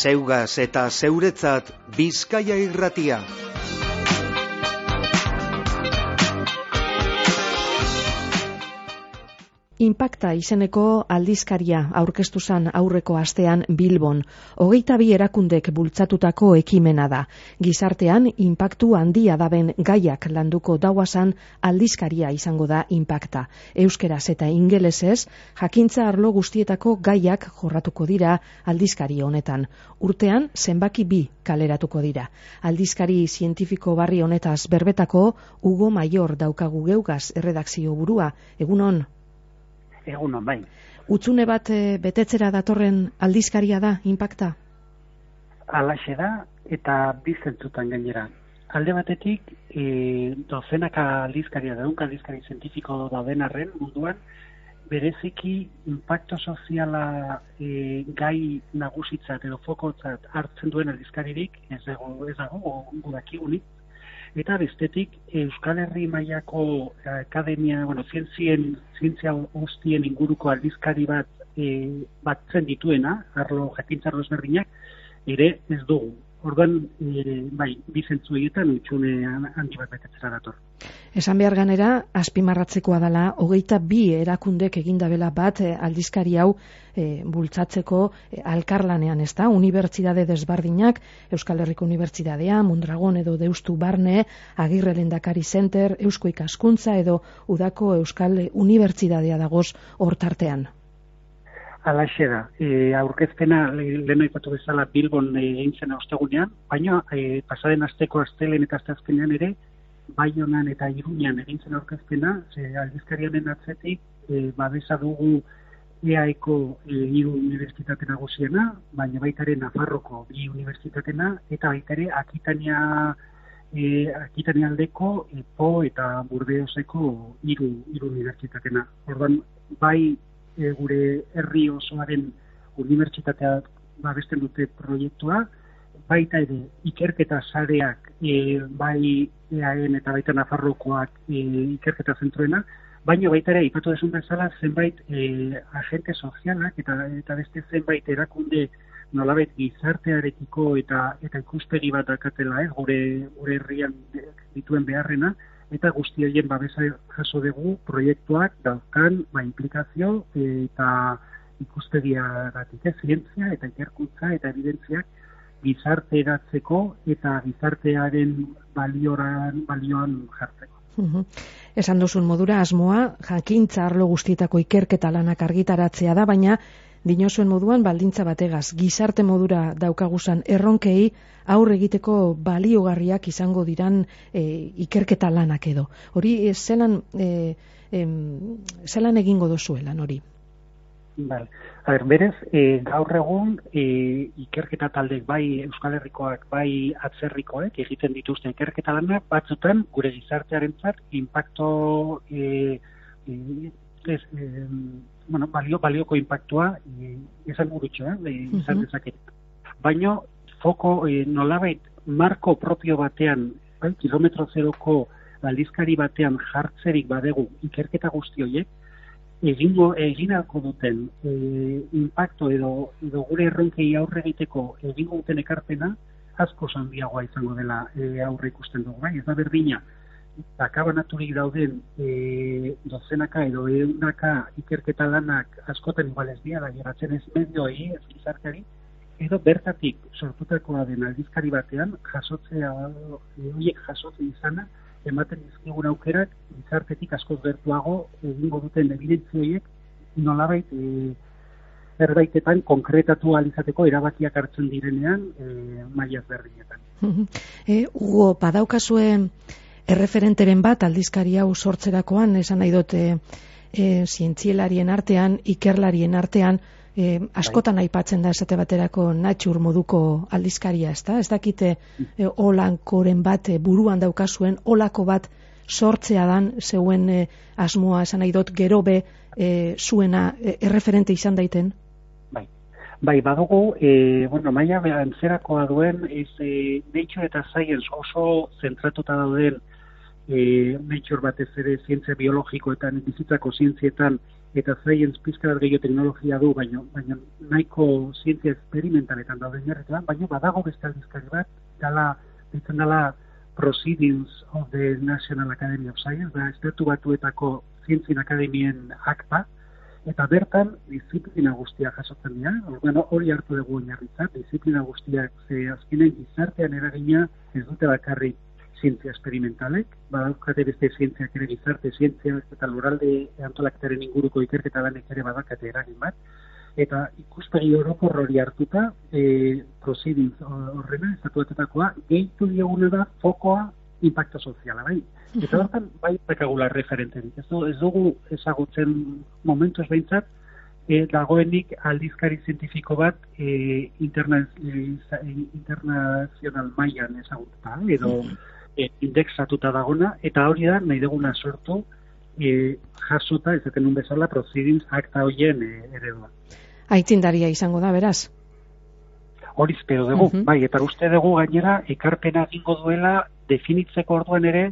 Zeugaz eta zeuretzat Bizkaia irratia. Impacta izeneko aldizkaria aurkeztu zan aurreko astean Bilbon. Hogeita bi erakundek bultzatutako ekimena da. Gizartean, impactu handia daben gaiak landuko dauazan aldizkaria izango da impacta. Euskeraz eta ingelesez, jakintza arlo guztietako gaiak jorratuko dira aldizkari honetan. Urtean, zenbaki bi kaleratuko dira. Aldizkari zientifiko barri honetaz berbetako, Hugo Maior daukagu geugaz erredakzio burua. Egunon? Egun bai. Utsune bat e, betetzera datorren aldizkaria da, impacta? Alaxe da, eta bizentzutan gainera. Alde batetik, e, dozenaka aldizkaria, daunka aldizkari zientifiko da arren munduan, bereziki impacto soziala e, gai nagusitzat edo fokotzat hartzen duen aldizkaririk, ez dago, ez dago, gudaki unik, eta bestetik Euskal Herri mailako akademia, bueno, zientzien, zientzia hostien inguruko aldizkari bat e, batzen dituena, arlo jakintzarro ezberdinak, ere ez dugu. Orduan, e, bai, bizentzu egiten utxune handi bat betetzera dator. Esan behar ganera, azpimarratzekoa dela, hogeita bi erakundek egindabela bat eh, aldizkari hau e, bultzatzeko e, alkarlanean, ez da? Unibertsitate desbardinak, Euskal Herriko Unibertsitatea, Mondragon edo Deustu Barne, Agirre Lendakari Center, Eusko Ikaskuntza edo Udako Euskal Unibertsitatea dagoz hortartean. Alaxe da, e, aurkezpena lehen aipatu bezala Bilbon e, egin zen ostegunean, baina e, pasaden asteko astelen eta astazkenean ere, bai honan eta irunean egin zen aurkezpena, ze aldizkarianen atzetik, e, babesa dugu EAEko e, iru universitate nagusiena, baina baita ere Nafarroko bi universitatena, eta baita ere Akitania, e, Akitania aldeko EPO eta Burdeoseko iru, iru universitatena. Ordan, bai e, gure herri osoaren unibertsitatea babesten dute proiektua, baita ere ikerketa sareak e, bai EAN eta baita Nafarrokoak e, ikerketa zentroena, baina baita ere ipatu desun bezala zenbait e, agente sozialak eta eta beste zenbait erakunde nolabait gizartearekiko eta eta ikuspegi bat dakatela, eh, gure gure herrian dituen beharrena, eta guzti horien babesa jaso dugu proiektuak daukan ba, implikazio eta ikuspegia gatik, eh, zientzia eta ikerkuntza eta evidentziak gizarte eratzeko eta gizartearen balioan, balioan jartzeko. Uhum. Esan duzun modura asmoa, jakintza arlo guztietako ikerketa lanak argitaratzea da, baina dinozuen moduan baldintza bategaz, gizarte modura daukaguzan erronkei aurre egiteko baliogarriak izango diran e, ikerketa lanak edo. Hori e, zelan, e, zelan egingo dozuelan hori? Bale. A ber, berez, e, gaur egun e, ikerketa taldek bai Euskal Herrikoak, bai atzerrikoek egiten dituzte ikerketa lanak batzutan gure gizartearentzat impacto e, e, ez, e, bueno, balio, balioko impactua e, izan gurutxo, eh, izan dezaket. Baina, foko e, nolabait marko propio batean, bai, kilometro zeroko aldizkari batean jartzerik badegu ikerketa guzti horiek, egingo eginako duten e, impacto edo, edo gure erronkei aurre egiteko egingo duten ekarpena asko zandiagoa izango dela e, aurre ikusten dugu, bai, ez da berdina, akabanaturik dauden e, dozenaka edo eunaka ikerketa lanak askoten igual ez dira, geratzen ez medioi, ez gizarteari, edo bertatik sortutakoa den aldizkari batean, jasotzea, e, horiek jasotzen izana, ematen dizkigun aukerak, gizartetik askoz bertuago, egingo duten evidentzia horiek, nolabait, e, erbaitetan konkretatu alizateko erabakiak hartzen direnean e, maiaz berdinetan. e, Hugo, badaukazue erreferenteren bat aldizkari hau sortzerakoan esan nahi dute e, zientzielarien artean, ikerlarien artean, e, askotan bai. aipatzen da esate baterako natxur moduko aldizkaria, ez da? Ez dakite e, olankoren bat e, buruan daukazuen, olako bat sortzea dan zeuen e, asmoa esan nahi dut gero be e, zuena e, erreferente izan daiten? Bai, bai badugu, e, bueno, maia antzerakoa duen, ez, e, nature eta science oso zentratuta dauden e, nature batez ere zientzia biologikoetan, bizitzako zientzietan eta science pizkar gehiago teknologia du, baina, baina nahiko zientzia esperimentaletan daude jarretan, baina badago beste aldizkari bat, dala, ditzen dala Proceedings of the National Academy of Science, da, estatu batuetako zientzien akademien akta, eta bertan disiplina guztiak jasotzen dira, bueno, hori hartu dugu oinarritzat, disiplina guztiak ze azkenen gizartean eragina ez dute bakarrik zientzia esperimentalek, badaukate beste zientziak ere gizarte zientzia eta luralde antolaktaren inguruko ikerketa lanek ere badakate eragin bat, eta ikuspegi orokor hori hartuta, e, proceedings horrena, estatuetetakoa, gehitu dioguna da fokoa impacto soziala, bai? Eta hortan, bai, pekagula referenterik. Ez, ez dugu ezagutzen momentu behintzat, e, dagoenik aldizkari zientifiko bat e, interna, e, internazional mailan ezagututa, edo e, indexatuta dagona, eta hori da, nahi duguna sortu, e, jasota, ez eten bezala, proceedings akta hoien e, eredua. Aitzindaria izango da, beraz? Hori espero dugu, bai, eta uste dugu gainera, ekarpena egingo duela, definitzeko orduan ere,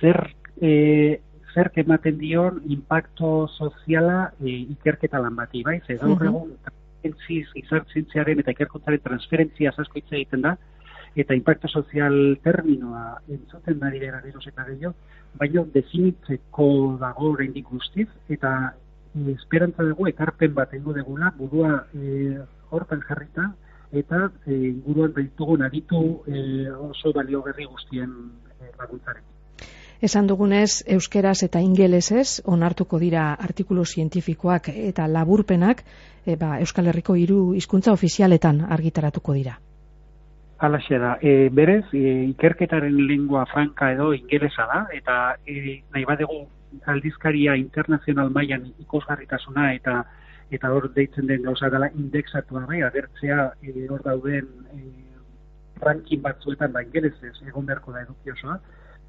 zer, e, zer ematen dion impacto soziala e, ikerketa lan bati, bai? Zer, gaur egun, entziz, izartzintziaren eta ikerkuntzaren transferentzia asko hitz egiten da, eta impacto sozial terminoa entzuten da dira geroz eta gehiago, baina definitzeko dago oraindik guztiz, eta e, esperantza dugu ekarpen bat ego degula, burua e, hortan jarrita, eta e, inguruan baitugun aditu e, oso baliogarri guztien e, laguntzaren. Esan dugunez, euskeraz eta ingelesez onartuko dira artikulu zientifikoak eta laburpenak e, ba, Euskal Herriko hiru hizkuntza ofizialetan argitaratuko dira. Halaxe da, e, berez, e, ikerketaren lingua franka edo ingelesa da, eta e, nahi badegu aldizkaria internazional mailan ikusgarritasuna eta eta hor deitzen den gauza dela indexatua bai, agertzea e, hor dauden e, ranking batzuetan da ingelesez egon beharko da eduki osoa,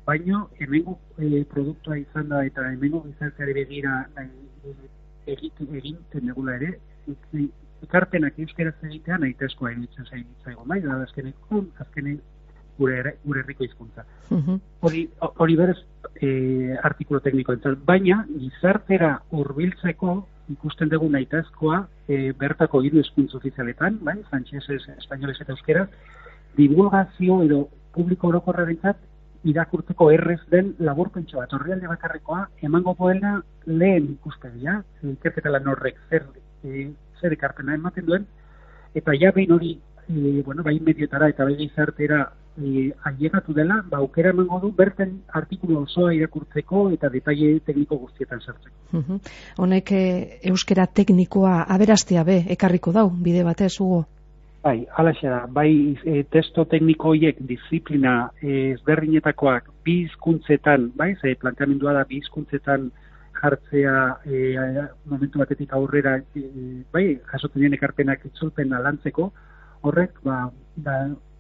baino hemengo e, produktua izan da eta hemengo gizarteari begira nahi, e, egiten degula ere, ekarpenak euskeraz egitea nahi teskoa egitzen zain zaigo, bai, da azkeneko, azkenen gure, gure herriko hizkuntza. Hori, hori berez e, artikulo tekniko entzat, baina gizartera hurbiltzeko ikusten dugu nahitazkoa e, bertako hiru hizkuntza ofizialetan, bai, frantxez, espainoles eta euskeraz, divulgazio edo publiko orokorrarentzat irakurtzeko errez den laburpentso bat, horrealde bakarrekoa, emango poela lehen ikuspegia, ikerketa lan horrek zer e, zer ekarpena ematen duen, eta ja behin hori, e, bueno, bai mediotara eta bai gizartera e, ailegatu dela, ba, aukera emango du, berten artikulu osoa irakurtzeko eta detaile tekniko guztietan sartzeko. Honek e, euskera teknikoa aberastea be, ekarriko dau, bide batez, ugo? Bai, alaxe da, bai e, testo tekniko hiek disiplina e, ezberdinetakoak bi hizkuntzetan, bai, ze planteamendua da bi hizkuntzetan jartzea e, momentu batetik aurrera e, bai, jasotzen dien ekarpenak itzulpen alantzeko, horrek ba, da,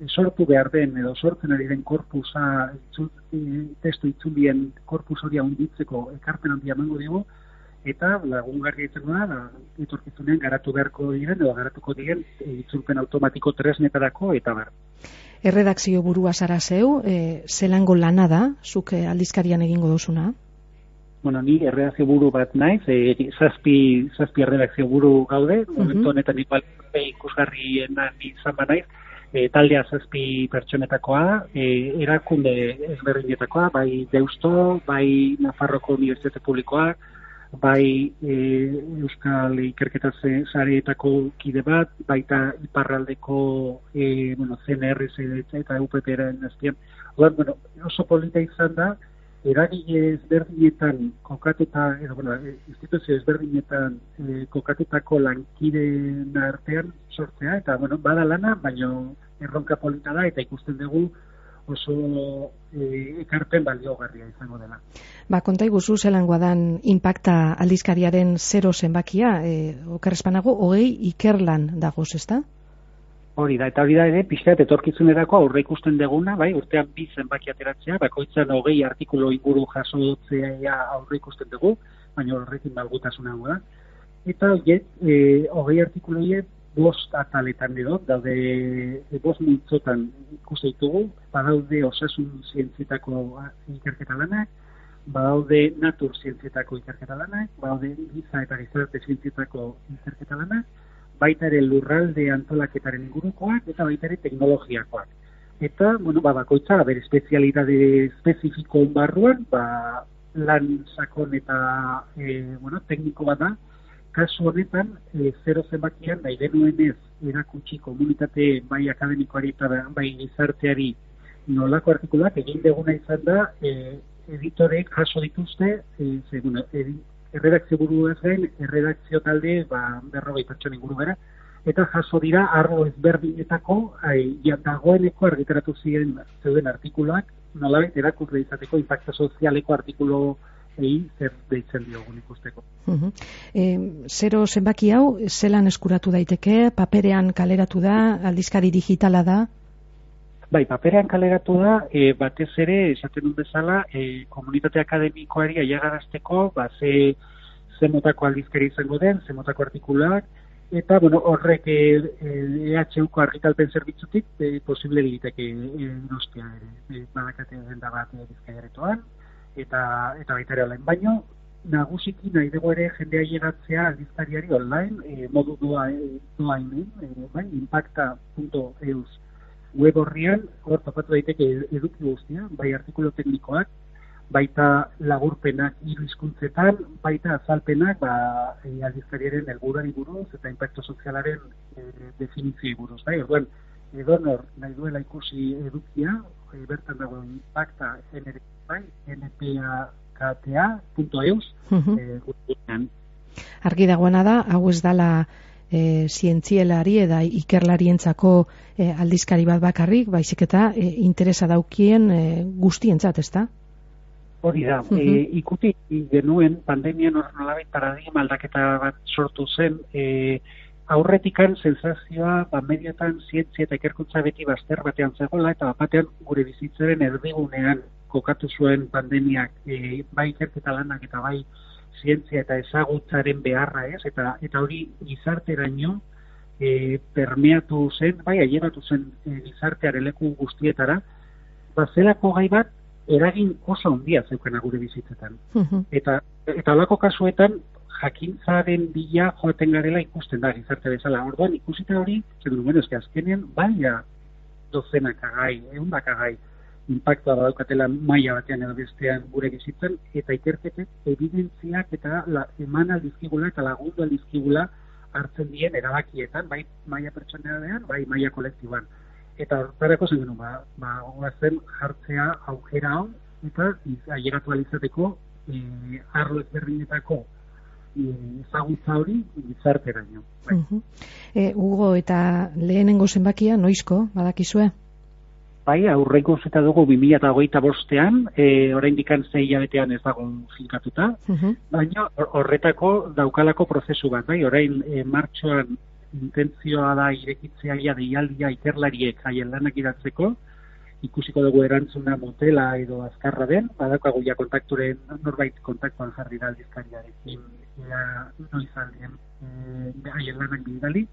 sortu behar den edo sortzen ari den korpusa itzul, e, testu itzulien korpus hori handitzeko ekarpen handia mango dugu, eta lagungarri izango da, da etorkizunen garatu beharko diren edo garatuko diren itzulpen automatiko tresnetarako eta bar. Erredakzio burua zara zeu, e, zelango lana da, zuk aldizkarian egingo duzuna? Bueno, ni erredakzio buru bat naiz, e, zazpi, zazpi erredakzio buru gaude, mm -hmm. honetan igual ikusgarri izan ba naiz, e, taldea zazpi pertsonetakoa, e, erakunde ezberdinetakoa, bai Deusto, bai Nafarroko Unibertsitate Publikoa, bai e, Euskal Ikerketa Zareetako kide bat, baita Iparraldeko e, bueno, CNR eta UPP-eren azpian. Bueno, oso polita izan da, eragile ezberdinetan kokatuta, edo, bueno, instituzio ezberdinetan e, kokatutako lankideen artean sortzea, eta, bueno, bada lana, baina erronka polita da, eta ikusten dugu oso e, ekarpen baliogarria izango dela. Ba, konta iguzu zelangoa dan impacta aldizkariaren zero zenbakia, e, okerrespanago, hogei ikerlan dagoz, ezta? Hori da, eta hori da ere, pixka etorkizunerako aurre ikusten deguna, bai, urtean bi zenbaki ateratzea, bakoitzan hogei artikulu inguru jasotzea aurre ikusten dugu, baina horrekin balgutasuna da. Eta e, hogei artikulu bost ataletan edo, daude e, bost multzotan ikusten ditugu, badaude osasun zientzitako ikerketa lanak, baude natur zientzietako ikerketa lanak, baude giza eta gizarte zientzietako ikerketa lanak, baita ere lurralde antolaketaren ingurukoak eta baita ere teknologiakoak. Eta, bueno, ba, bakoitza, bere espezialitate espezifiko barruan, ba, lan sakon eta e, bueno, tekniko bat da, kasu honetan, e, zero zenbakian, nahi denuenez, erakutsi komunitate bai akademikoari eta bai gizarteari nolako artikulak egin deguna izan da, e, editorek jaso dituzte, e, ze, bueno, erredakzio buru ez gain, erredakzio talde, ba, berrogei pertsonen inguru bera, eta jaso dira arlo ezberdinetako, ai, ja, dagoeneko argitaratu ziren zeuden artikuluak, nolabait erakurre izateko impacta sozialeko artikulo egin zer deitzen diogun ikusteko. E, zero zenbaki hau, zelan eskuratu daiteke, paperean kaleratu da, aldizkari digitala da? Bai, paperean kaleratu da, e, batez ere, esaten dut bezala, e, komunitate akademikoari aiagarazteko, ba, ze, ze motako aldizkari izango den, ze motako artikulak, eta, bueno, horrek e, e, EHUko argitalpen zerbitzutik, e, posible egiteke e, nostia ere, e, badakate da bat e, bizkaiaretoan, eta, eta baita ere online, baino, nagusiki nahi dugu ere jendea llegatzea aldizkariari online, e, modu doa, e, doa inen, e, bai, impacta.eus web horrian, hor topatu daiteke eduki guztia, bai artikulu teknikoak, baita lagurpenak hiru hizkuntzetan, baita azalpenak, ba, e, aldizkariaren helburuari buruz eta impacto sozialaren e, definizioi buruz. Bai, orduan, edonor nahi duela ikusi edukia, e, bertan dago impacta NR, bai, npakta.eus, uh -huh. e, Argi dagoena da, hau ez dala e, zientzielari eta ikerlarientzako e, aldizkari bat bakarrik, baizik eta e, interesa daukien e, guztientzat, ezta? Hori da, uh e, ikuti genuen pandemian hor nolabait paradigma aldaketa bat sortu zen, e, aurretikan sensazioa ba, mediotan zientzia eta ikerkuntza beti bazter batean zegoela eta batean gure bizitzaren erdigunean kokatu zuen pandemiak e, bai ikerketa lanak eta bai zientzia eta ezagutzaren beharra ez, eta eta hori gizarteraino e, permeatu zen, bai, aiebatu zen e, gizartearen leku guztietara, bazelako gai bat eragin oso handia zeukena gure bizitzetan. Eta eta holako kasuetan jakintzaren bila joaten garela ikusten da gizarte bezala. Orduan ikusita hori, zer du bueno, azkenean bai dozenak agai, ehundak agai impactua badaukatela maila batean edo bestean gure bizitzen eta ikerketek evidentziak eta la, eman aldizkigula eta lagundu aldizkigula hartzen dien erabakietan, bai maila pertsonean, bai maila kolektiban. Eta hortarako zen genuen, ba, ba zen jartzea aukera hau eta ailegatu alizateko e, arlo ezberdinetako e, ezagutza hori gizarteraino. Bai. Uh e, Hugo, eta lehenengo zenbakia, noizko, badakizue? Bai, aurreko zeta dugu 2008 bostean, e, orain dikan zei jabetean ez dago finkatuta, uh baina horretako daukalako prozesu bat, bai, orain e, martxoan intentzioa da irekitzea ia deialdia ikerlariek haien lanak idatzeko, ikusiko dugu erantzuna motela edo azkarra den, badakago ja kontakturen norbait kontaktuan jarri da aldizkariarekin, ea noiz aldien e, haien lanak bidali,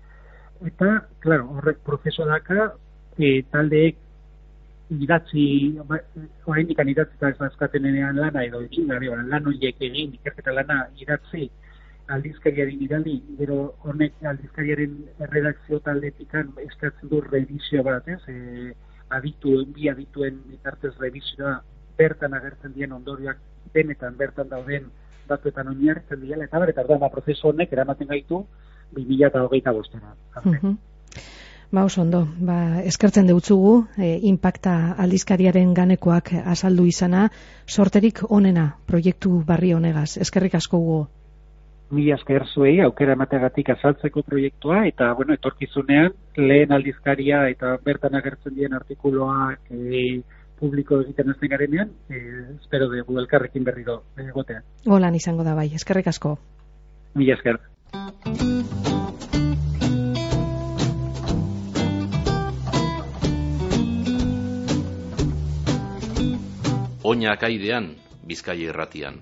eta, klaro, horrek prozesua daka, e, taldeek idatzi, ba, orain ikan idatzi eta ez azkaten lana edo egin gari, lan horiek egin, ikerketa lana idatzi aldizkariari bidali, gero honek aldizkariaren redakzio taldetikan eskatzen du revizio bat, ez? E, aditu, bi adituen bitartez revizioa bertan agertzen dien ondorioak benetan bertan dauden datuetan oinarritzen diela, eta bar, eta ba, prozesu honek eramaten gaitu 2008 bostena. Uh Ba, oso ondo, ba, eskertzen deutzugu, e, impacta aldizkariaren ganekoak azaldu izana, sorterik onena proiektu barri honegaz. Eskerrik asko gugo. Mila esker zuei, aukera emategatik azaltzeko proiektua, eta, bueno, etorkizunean, lehen aldizkaria eta bertan agertzen dien artikuloak e, publiko egiten ez garenean, e, espero dugu elkarrekin berri do, egotea. Golan izango da bai, eskerrik asko. Mila esker. Oña kaidean, Bizkaia irratian.